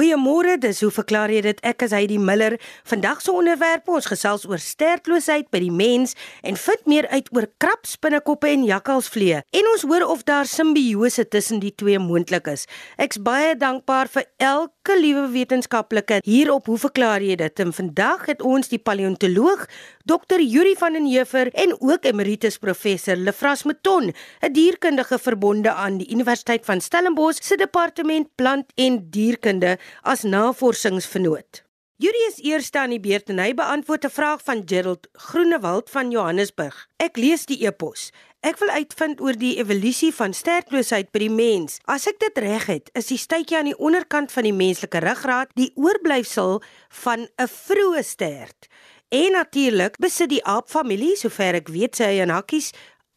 Goeiemôre, dis hoe verklaar jy dit? Ek is Heidi Miller. Vandag se onderwerp ons gesels oor sterkloosheid by die mens en vind meer uit oor krab, spinnekoppe en jakkalsvlee. En ons hoor of daar simbiose tussen die twee moontlik is. Ek's baie dankbaar vir elke liewe wetenskaplike hier op hoe verklaar jy dit? En vandag het ons die paleontoloog Dr. Yuri van den Heever en ook emeritus professor Lefras Meton, 'n dierkundige verbonde aan die Universiteit van Stellenbosch se departement plant en dierkunde as navorsingsvernoot. Yuri is eerste aan die beurt en hy beantwoord 'n vraag van Gerald Groenewald van Johannesburg. Ek lees die e-pos. Ek wil uitvind oor die evolusie van sterkloosheid by die mens. As ek dit reg het, is die stuitjie aan die onderkant van die menslike ruggraat die oorblyfsel van 'n vroeë stert. En natuurlik besit die aapfamilie, sover ek weet, sy en hakkies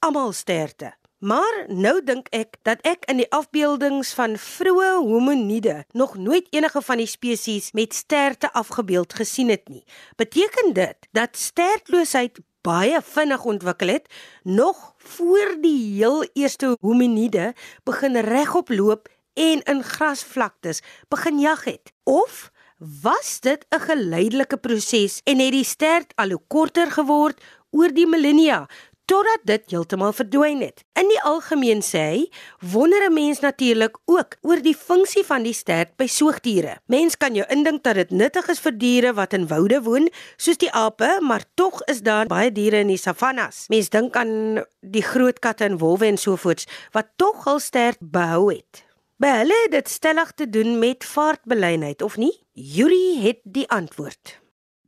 almal sterte. Maar nou dink ek dat ek in die afbeeldings van vroeë hominide nog nooit enige van die spesies met sterte afgebeeld gesien het nie. Beteken dit dat stertloosheid baie vinnig ontwikkel het nog voor die heel eerste hominide begin regop loop en in grasvlaktes begin jag het? Of was dit 'n geleidelike proses en het die stert al hoe korter geword oor die millennia totdat dit heeltemal verdwyn het. In die algemeen sê hy, wonder 'n mens natuurlik ook oor die funksie van die stert by soogdiere. Mens kan jou indink dat dit nuttig is vir diere wat in woude woon, soos die ape, maar tog is daar baie diere in die savannas. Mens dink aan die groot katte en wolwe en so voorts wat tog hul stert behou het. By hulle het dit stellig te doen met vaartbelynheid of nie? Yuri het die antwoord.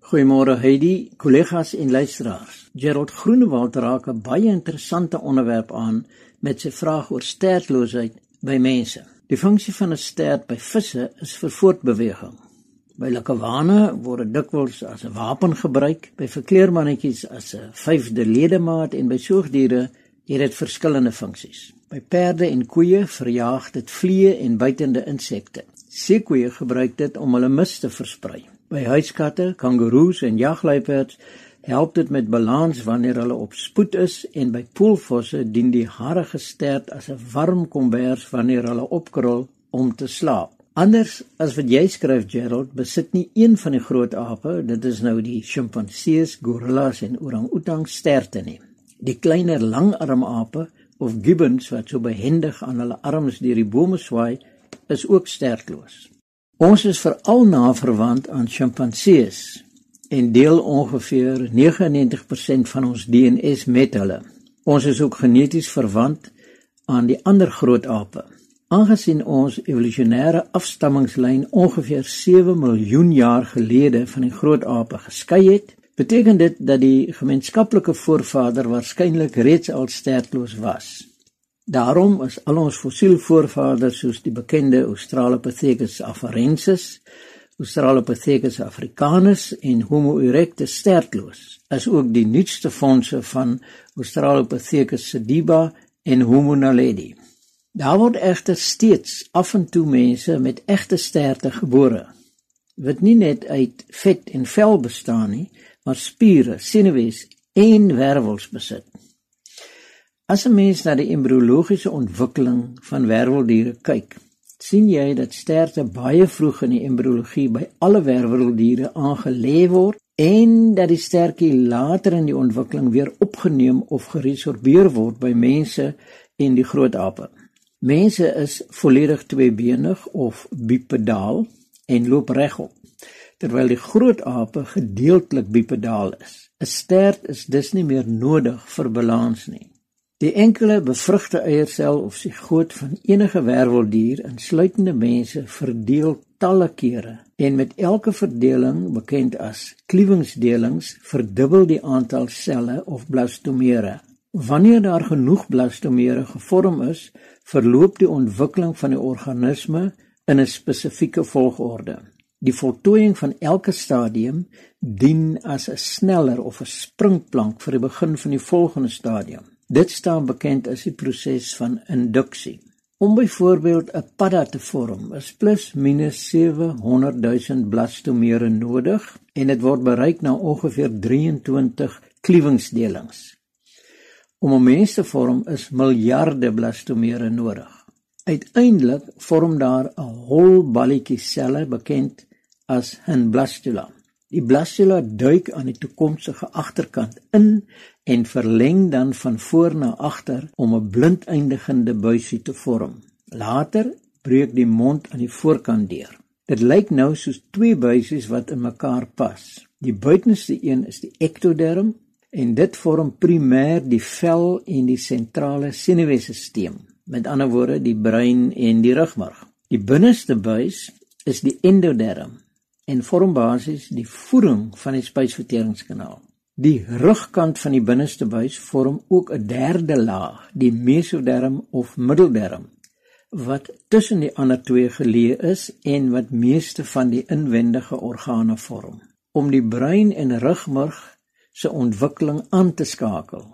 Goeiemôre Heidi, kollegas en luisteraars. Gerald Groenewald raak 'n baie interessante onderwerp aan met sy vraag oor stertloosheid by mense. Die funksie van 'n stert by visse is vir voortbeweging. By lekkerwane word dit dikwels as 'n wapen gebruik, by verkleermannetjies as 'n vyfde ledemaat en by soogdiere het dit verskillende funksies. By perde en koeie verjaag dit vliee en buitende insekte. Seekoeie gebruik dit om hulle mis te versprei. By huiskatte, kangaroes en jagluiperds help dit met balans wanneer hulle op spoed is en by poelvosse dien die harige stert as 'n warm kombers wanneer hulle opkrul om te slaap. Anders as wat jy skryf Gerald, besit nie een van die groot ape, dit is nou die sjimpansees, gorillas en orang-outangs sterte nie. Die kleiner langarmape of gibbons wat so behendig aan hulle arms deur die bome swaai, is ook sterkloos. Ons is veral na verwant aan sjimpansees en deel ongeveer 99% van ons DNA met hulle. Ons is ook geneties verwant aan die ander groot ape. Aangesien ons evolusionêre afstammingslyn ongeveer 7 miljoen jaar gelede van die groot ape geskei het, beteken dit dat die gemeenskaplike voorvader waarskynlik reeds al sterkloos was. Daarom is al ons fossielvoorvaders soos die bekende Australopithecus afarensis, Australopithecus africanus en Homo erectus sterkloos, as ook die nuutste fondse van Australopithecus sediba en Homo naledi. Daar word egter steeds af en toe mense met egte sterte gebore wat nie net uit vet en vel bestaan nie, maar spiere, senuwees en wervels besit. As 'n mens na die embriologiese ontwikkeling van werveldiere kyk, sien jy dat sterte baie vroeg in die embriologie by alle werveldiere aangelê word en dat die stertjie later in die ontwikkeling weer opgeneem of geresorbeer word by mense en die groot ape. Mense is volledig tweebenig of bipedaal en loop regop, terwyl die groot ape gedeeltelik bipedaal is. 'n Stert is dus nie meer nodig vir balans nie. Die enkele bevrugte eiersel of sigoot van enige werveldier, insluitende mense, verdeel talle kere en met elke verdeling, bekend as kliewingsdelings, verdubbel die aantal selle of blastomere. Wanneer daar genoeg blastomere gevorm is, verloop die ontwikkeling van die organisme in 'n spesifieke volgorde. Die voltooiing van elke stadium dien as 'n sneller of 'n springplank vir die begin van die volgende stadium. Dit staan bekend as die proses van induksie. Om byvoorbeeld 'n padda te vorm, is plus minus 700 000 blastomere nodig en dit word bereik na ongeveer 23 kliewingsdelings. Om 'n mens te vorm is miljarde blastomere nodig. Uiteindelik vorm daar 'n hol balletjie selle bekend as 'n blastula. Die blastula duik aan die toekomstige agterkant in en verleng dan van voor na agter om 'n blindeindigende buisie te vorm. Later breek die mond aan die voorkant deur. Dit lyk nou soos twee buisies wat in mekaar pas. Die buitenste een is die ektoderm en dit vorm primêr die vel en die sentrale senuweestelsel, met ander woorde die brein en die rugmarg. Die binneste buis is die endoderm en vorm basies die voeding van die spysverteringskanaal. Die rugkant van die binneste buis vorm ook 'n derde laag, die mesoderm of middelderm, wat tussen die ander twee geleë is en wat meeste van die inwendige organe vorm. Om die brein en rugmurg se ontwikkeling aan te skakel,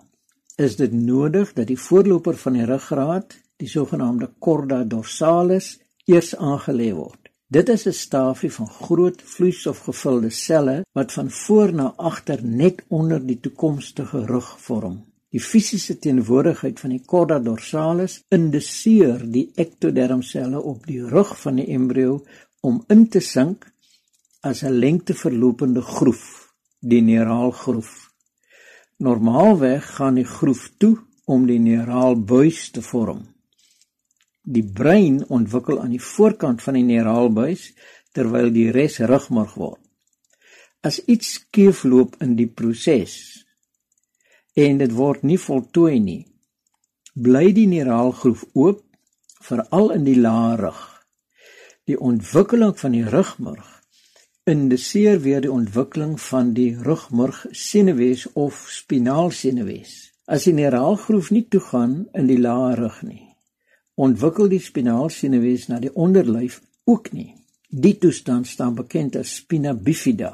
is dit nodig dat die voorloper van die ruggraat, die sogenaamde chorda dorsalis, eers aangelê word. Dit is 'n stafie van groot vloeistofgevulde selle wat van voor na agter net onder die toekomstige rug vorm. Die fisiese teenwoordigheid van die chorda dorsalis indiseer die ektodermselle op die rug van die embrio om in te sink as 'n lengteverlopende groef, die neuraalgroef. Normaalweg gaan die groef toe om die neuraalbuis te vorm. Die brein ontwikkel aan die voorkant van die neuraalbuis terwyl die res rugmarg word. As iets skeefloop in die proses en dit word nie voltooi nie, bly die neuraalgroef oop veral in die lae rug. Die ontwikkeling van die rugmarg indiseer weer die ontwikkeling van die rugmarg senuwees of spinaalsenuwees. As die neuraalgroef nie toegaan in die lae rug nie, ontwikkel die spinaalsenuwees na die onderlyf ook nie. Die toestand staan bekend as spina bifida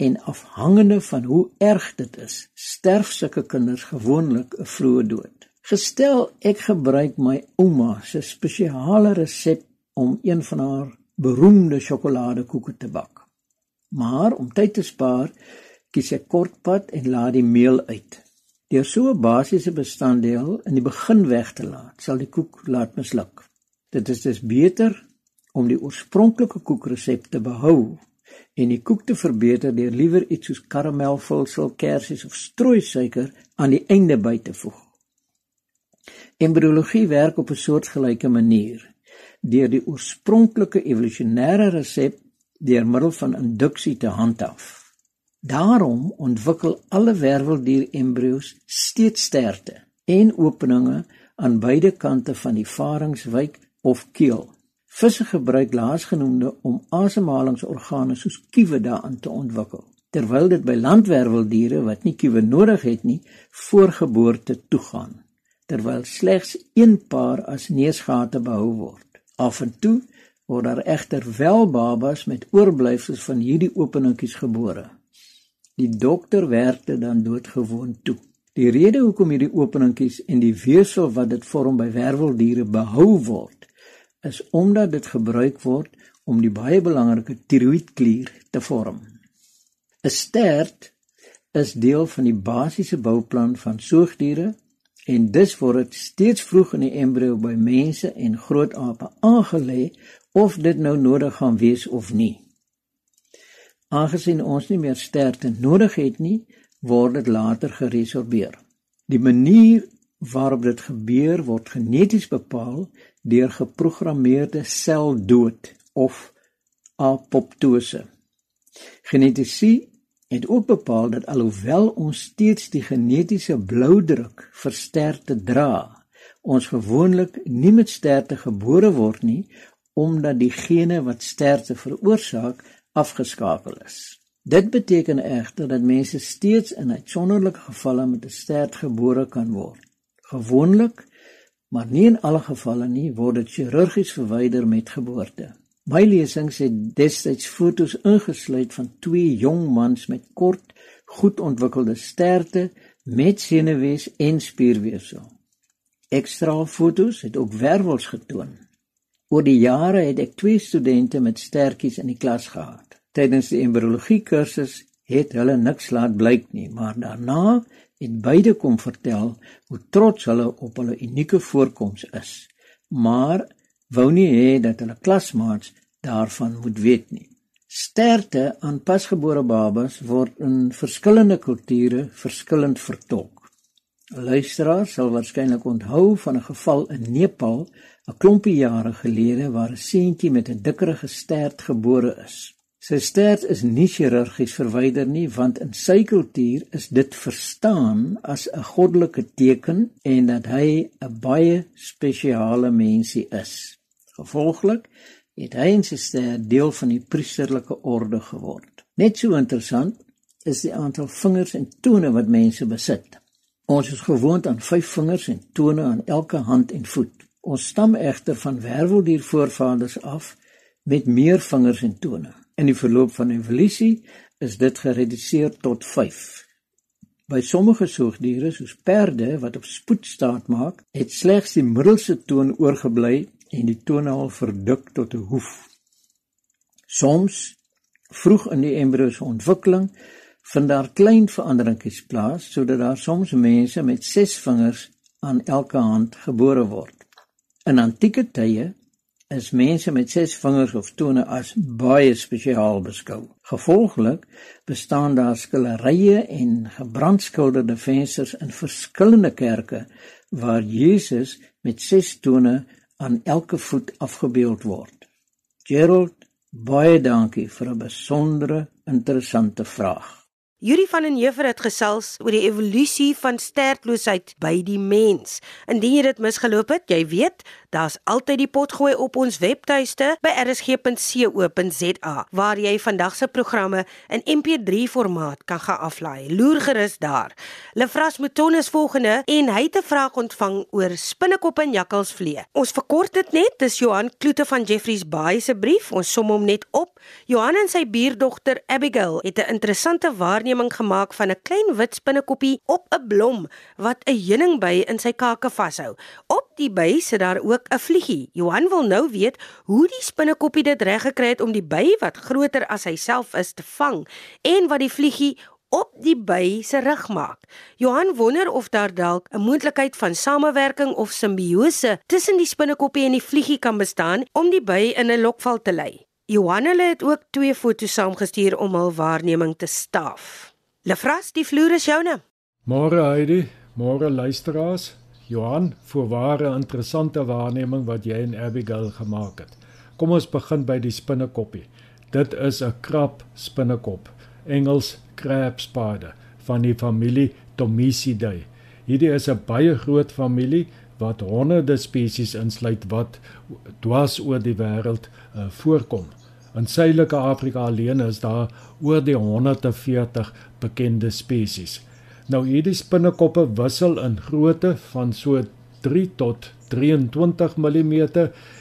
en afhangende van hoe erg dit is, sterf sulke kinders gewoonlik 'n vroeë dood. Gestel ek gebruik my ouma se spesiale resep om een van haar beroemde sjokoladekoeke te bak. Maar om tyd te spaar, kies ek kortpad en laat die meel uit. Deur so 'n basiese bestanddeel in die begin weg te laat, sal die koek laat misluk. Dit is dus beter om die oorspronklike koekresep te behou en die koek te verbeter deur liewer iets soos karamelvulsel, kersies of strooisuiker aan die einde by te voeg. Embriologie werk op 'n soortgelyke manier. Deur die oorspronklike evolusionêre resep deur middel van induksie te handhaaf. Daarom ontwikkel alle werveldier embrio's steeds sterte en openinge aan beide kante van die faringswyk of keel. Visse gebruik laasgenoemde om asemhalingsorgane soos kiewe daarin te ontwikkel, terwyl dit by landwerveldiere wat nie kiewe nodig het nie, voor geboorte toegaan, terwyl slegs een paar as neusgate behou word. Af en toe word daar egter wel babas met oorblyfsels van hierdie openingkies gebore. Die dokter werkte dan doodgewoon toe. Die rede hoekom hierdie openingkies en die weefsel wat dit vorm by werveldiere behou word, is omdat dit gebruik word om die baie belangrike tiroïedklier te vorm. 'n Stert is deel van die basiese bouplan van soogdiere en dus word dit steeds vroeg in die embrio by mense en grootape aangelê of dit nou nodig gaan wees of nie. Aangesien ons nie meer sterkte nodig het nie, word dit later geresorbeer. Die manier waarop dit gebeur word geneties bepaal deur geprogrammeerde seldood of apoptose. Genetiese het ook bepaal dat alhoewel ons steeds die genetiese bloudruk vir sterkte dra, ons gewoonlik nie met sterkte gebore word nie omdat die gene wat sterkte veroorsaak afgeskakel is. Dit beteken egter dat mense steeds in uitsonderlike gevalle met 'n stert gebore kan word. Gewoonlik, maar nie in alle gevalle nie, word dit chirurgies verwyder met geboorte. My lesings het destyds fotos ingesluit van twee jong mans met kort, goed ontwikkelde sterte met senuwees en spierweefsel. Ekstra fotos het ook wervels getoon. Oor die jare het ek twee studente met stertjies in die klas gehad. Tydens die embriologie kursus het hulle niks laat blyk nie, maar daarna het beide kom vertel hoe trots hulle op hulle unieke voorkoms is. Maar wou nie hê dat hulle klasmaats daarvan moet weet nie. Sterte aan pasgebore babas word in verskillende kulture verskillend vertolk. Luisteraars sal waarskynlik onthou van 'n geval in Nepal 'n klompie jare gelede waar 'n seentjie met 'n dikkerige stert gebore is. Sy stert is nie chirurgies verwyder nie want in sy kultuur is dit verstaan as 'n goddelike teken en dat hy 'n baie spesiale mensie is. Gevolglik het hy en sy stert deel van die priesterlike orde geword. Net so interessant is die aantal vingers en tone wat mense besit. Ons is gewoond aan 5 vingers en tone aan elke hand en voet. Ons stam egter van werveldier voorvaders af met meer vingers en tone. In die verloop van evolusie is dit gereduseer tot 5. By sommige soogdiere soos perde wat op spoed staat maak, het slegs die middelste toon oorgebly en die tonaal verdik tot 'n hoef. Soms vroeg in die embrio se ontwikkeling vind daar klein veranderingkies plaas sodat daar soms mense met 6 vingers aan elke hand gebore word. In antieke tye is mense met ses vingers of tone as baie spesiaal beskou. Gevolglik bestaan daar skilderye en gebrandskilderde vensters in verskillende kerke waar Jesus met ses tone aan elke voet afgebeeld word. Gerald, baie dankie vir 'n besondere interessante vraag. Yuri van den Heever het gesels oor die evolusie van sterkloosheid by die mens. Indien jy dit misgeloop het, jy weet, daar's altyd die potgooi op ons webtuiste by rsg.co.za waar jy vandag se programme in MP3 formaat kan gaan aflaai. Loer gerus daar. Lefras Mouton is volgende en hy het 'n vraag ontvang oor spinnekoppe en jakkalsvlee. Ons verkort dit net, dis Johan Kloete van Jeffreys Bay se brief. Ons som hom net op. Johan en sy buurdogter Abigail het 'n interessante waarneming gemaak van 'n klein wit spinnekoppie op 'n blom wat 'n heuningby in sy kake vashou. Op die by sit daar ook 'n vliegie. Johan wil nou weet hoe die spinnekoppie dit reg gekry het om die by wat groter as hy self is te vang en wat die vliegie op die by se rug maak. Johan wonder of daar dalk 'n moontlikheid van samewerking of simbiose tussen die spinnekoppie en die vliegie kan bestaan om die by in 'n lokval te lei. Johanne het ook twee foto's saamgestuur om hul waarneming te staaf. Lefras, die vloer is joune. Môre Heidi, môre luisteraars. Johan, voorware interessante waarneming wat jy en Abigail gemaak het. Kom ons begin by die spinnekoppie. Dit is 'n krab spinnekop, Engels crab spider van die familie Tomisidae. Hierdie is 'n baie groot familie wat honderde spesies insluit wat dwars oor die wêreld uh, voorkom. In Suidelike Afrika alleen is daar oor die 140 bekende spesies. Nou hierdie spinnekoppe wissel in grootte van so 3 tot 23 mm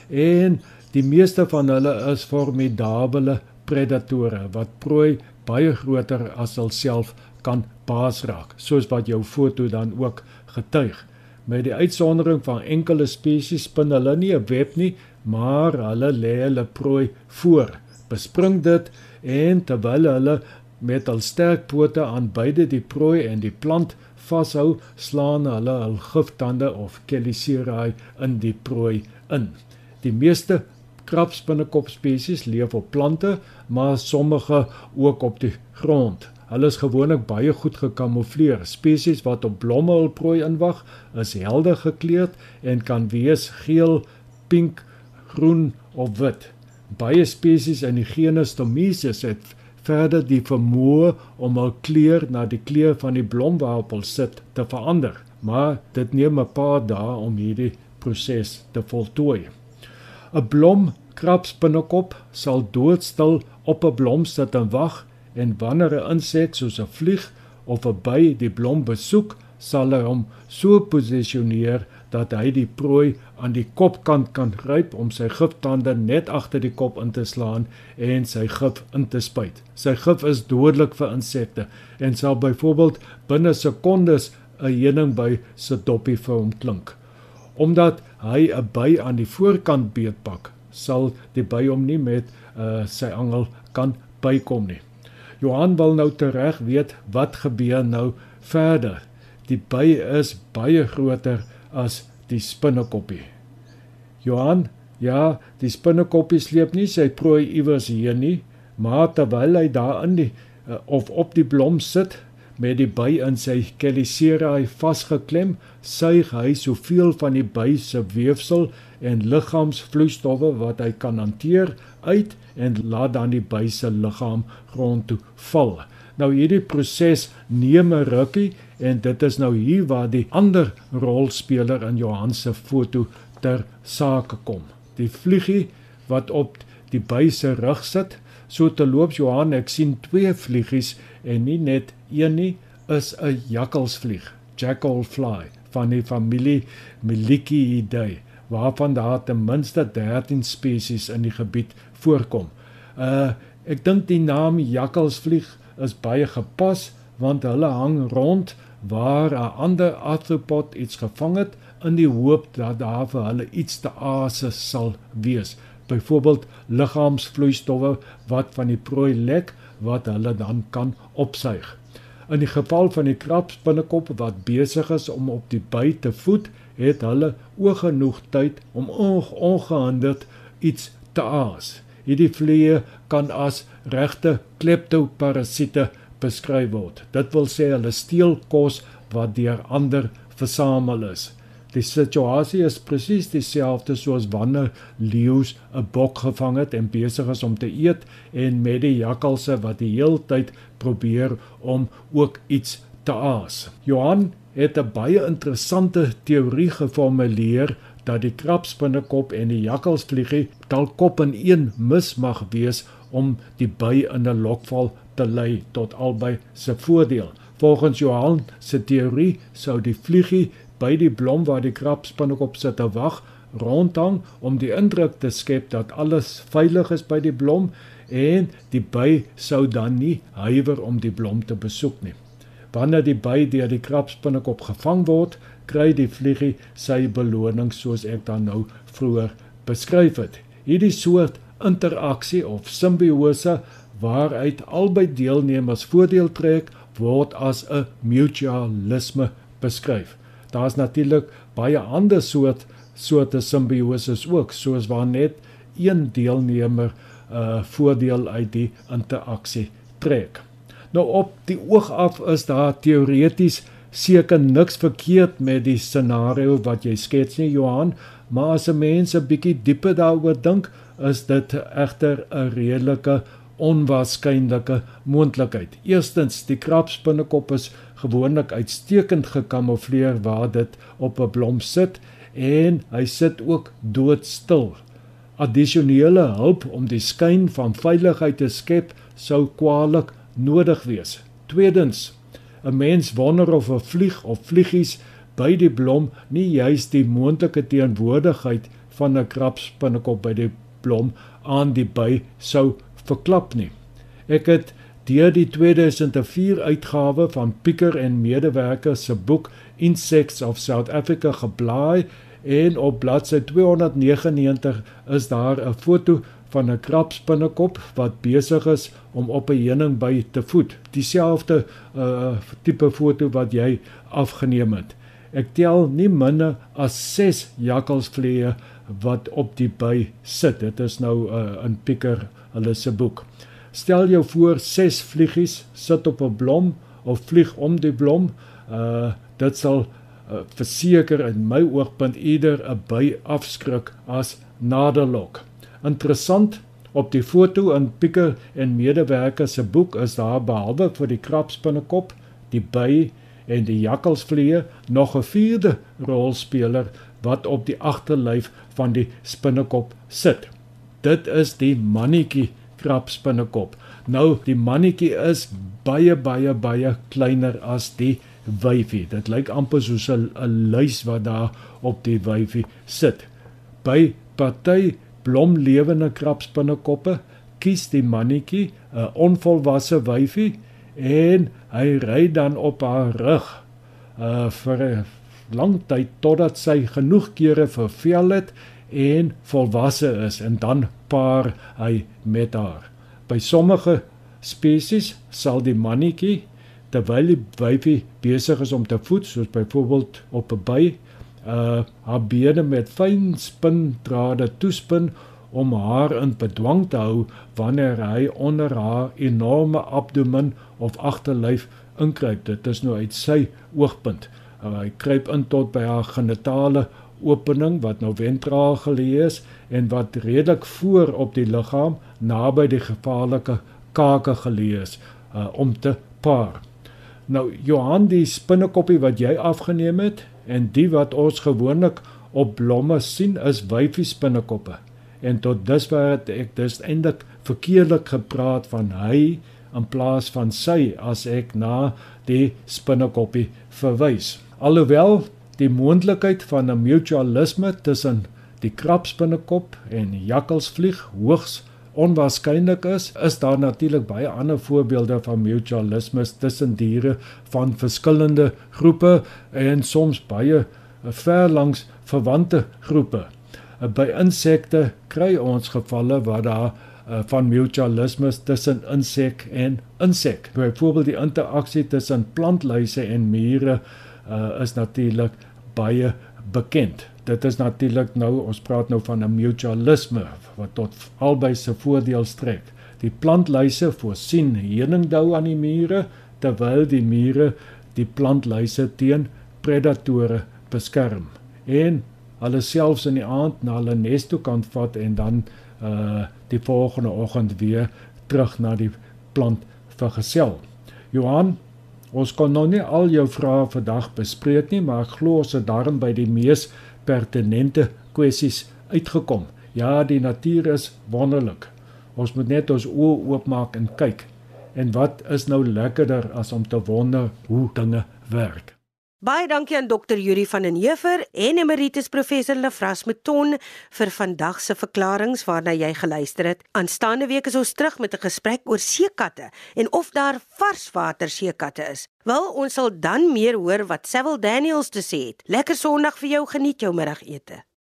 en die meeste van hulle is formidable predatore wat prooi baie groter as hulself kan paasraak, soos wat jou foto dan ook getuig. Met die uitsondering van enkele spesies spin hulle nie 'n web nie, maar hulle lê hulle prooi voor, bespring dit en terwyl hulle met hul sterk pote aan beide die prooi en die plant vashou, slaan hulle hul giftande of Chelicerae in die prooi in. Die meeste krabspinnekop spesies leef op plante, maar sommige ook op die grond. Hulle is gewoonlik baie goed gekamoufleer. Spesies wat op blomme hul prooi inwag, is helder gekleurd en kan wees geel, pink, groen of wit. Baie spesies in die genus Tomisus het verder die vermoë om hul kleur na die kleur van die blom waarop hulle sit te verander, maar dit neem 'n paar dae om hierdie proses te voltooi. 'n Blom krabspinnekop sal doodstil op 'n blom sit en wag en wanneer 'n insek soos 'n vlieg of 'n by die blom besoek, sal hy hom so posisioneer dat hy die prooi aan die kopkant kan gryp om sy giftande net agter die kop in te slaan en sy gif in te spuit. Sy gif is dodelik vir insekte en sal byvoorbeeld binne sekondes 'n heuning by se doppie vir hom klink. Omdat hy 'n by aan die voorkant beetpak, sal die by hom nie met uh, sy angel kan bykom nie. Johan wil nou tereg weet wat gebeur nou verder. Die by is baie groter as die spinnekoppie. Johan, Ja, die spinnekoppie sleep nie sy prooi iewers heen nie, maar terwyl hy daar in die uh, of op die blom sit met die by in sy chelicerae vasgeklem, suig hy soveel van die by se weefsel en liggaamsvloeistowwe wat hy kan hanteer uit en laat dan die by se liggaam grond toe val. Nou hierdie proses neem 'n rukkie en dit is nou hier waar die ander rolspeler in Johan se foto ter sake kom. Die vliegie wat op die by se rug sit, so te loop Johan, ek sien twee vliegies en nie net een nie, is 'n jakkalsvlieg, jackal fly van die familie Meliciidae waarvan daar ten minste 13 spesies in die gebied voorkom. Uh ek dink die naam jakkalsvlieg is baie gepas want hulle hang rond waar 'n ander arthropod iets gevang het in die hoop dat daar vir hulle iets te aas sal wees. Byvoorbeeld liggaamsvloeistowwe wat van die prooi lek wat hulle dan kan opsuig. In die geval van die krabspinnekop wat besig is om op die by te voed, het hulle oog genoeg tyd om ongehinderd iets te aas. Hierdie vliee kan as regte kleptoparasiete beskryf word. Dit wil sê hulle steel kos wat deur ander versamel is. Die situasie is presies dieselfde soos wanneer leeu's 'n bok gevang het en besig is om te eet en met die jakkalse wat die heeltyd probeer om ook iets te aas. Johan het 'n baie interessante teorie geformuleer dat die krabspinnekop en die jakkalsvliegie dalk kop in een mis mag wees om die by in 'n lokval te lei tot albei se voordeel. Volgens Johan se teorie sou die vliegie by die blom waar die krabspinnekop sit te wag rondhang om die indruk te skep dat alles veilig is by die blom en die by sou dan nie huiwer om die blom te besoek nie. Wanneer die by deur die krabspinnekop gevang word, kry die vliegie sy beloning soos ek dan nou vroeër beskryf het. Hierdie soort interaksie of simbiose waaruit albei deelnemers voordeel trek, word as 'n mutualisme beskryf. Daar's natuurlik baie ander soort soorte simbioses ook, soos waar net een deelnemer uh voordeel uit die interaksie trek. Nou op die oog af is daar teoreties seker niks verkeerd met die scenario wat jy skets nie Johan, maar as 'n mens 'n bietjie dieper daaroor dink, is dit egter 'n redelike onwaarskynlike moontlikheid. Eerstens, die krabspinnekop is gewoonlik uitstekend gekamoufleer waar dit op 'n blom sit en hy sit ook doodstil. Addisionele hulp om die skyn van veiligheid te skep sou kwaliek nodig wees. Tweedens, 'n mens wonder of 'n vlieg of vliegies by die blom nie juis die moontlike teenwoordigheid van 'n krabspinnekop by die blom aan die by sou verklap nie. Ek het deur die 2004 uitgawe van Picker en medewerkers se boek Insects of South Africa geblaai en op bladsy 299 is daar 'n foto van 'n krabspinnekop wat besig is om op 'n heuningby te voed. Dieselfde uh tipe foto wat jy afgeneem het. Ek tel nie minder as 6 jakkalsvleie wat op die by sit. Dit is nou uh, in Picker hulle se boek. Stel jou voor ses vliegies sit op 'n blom of vlieg om die blom. Uh dit sal uh, verseker in my oogpunt eerder 'n by afskrik as naderlok. Interessant op die foto in Pieter en medewerkers se boek is daar behalwe vir die krabspinnekop, die by en die jakkalsvliee nog 'n vierde rolspeler wat op die agterlyf van die spinnekop sit. Dit is die mannetjie krabspinnekop. Nou die mannetjie is baie baie baie kleiner as die wyfie. Dit lyk amper soos 'n luis wat daar op die wyfie sit. By party blomlewende krabspinnekoppe kies die mannetjie 'n onvolwasse wyfie en hy ry dan op haar rug uh vir lang tyd totdat sy genoeg kere vervel het en volwasse is en dan paar hy met haar. By sommige spesies sal die mannetjie terwyl die wyfie besig is om te voed, soos byvoorbeeld op 'n by, uh haar bene met fyn spindrade toespin om haar in bedwang te hou wanneer hy onder haar enorme abdomen of agterlyf inkruip. Dit is nou uit sy oogpunt. Uh, hy kruip in tot by haar genitale opening wat nou ventraal geleë is en wat redelik voor op die liggaam naby die gevaarlike kake geleë is uh, om te paar. Nou Johan die spinnekoppie wat jy afgeneem het en die wat ons gewoonlik op blomme sien is wyfie spinnekoppe. En tot dusver het ek dus eintlik verkeerlik gepraat van hy in plaas van sy as ek na die spinnekoppie verwys. Alhoewel die moontlikheid van 'n mutualisme tussen die krabspinnekop en jakkalsvlieg hoogs onwaarskynlik is, is daar natuurlik baie ander voorbeelde van mutualisme tussen diere van verskillende groepe en soms baie ver langs verwante groepe. By insekte kry ons gevalle waar daar uh, van mutualisme tussen insek en insek. Byvoorbeeld die interaksie tussen plantluise en mure uh, is natuurlik baie bekend. Dit is natuurlik nou ons praat nou van 'n mutualisme wat tot albei se voordeel strek. Die plantluise voorsien heuningdou aan die mure terwyl die mure die plantluise teen predatore beskerm. En hulle selfs in die aand na hulle nes toe kan vat en dan uh die volgende oggend weer terug na die plant vergesel. Johan, ons kon nou nie al jou vrae vandag bespreek nie, maar ek glo ons het daarin by die mees pertinente kwessies uitgekom. Ja, die natuur is wonderlik. Ons moet net ons oë oopmaak en kyk. En wat is nou lekkerder as om te wonder hoe dinge werk? Baie dankie aan Dr. Yuri van den Heever en Emeritus Professor Lefras Meton vir vandag se verklaringe waarna jy geluister het. Aanstaande week is ons terug met 'n gesprek oor seekatte en of daar varswater seekatte is. Wel, ons sal dan meer hoor wat Sewil Daniels te sê het. Lekker Sondag vir jou, geniet jou middagete.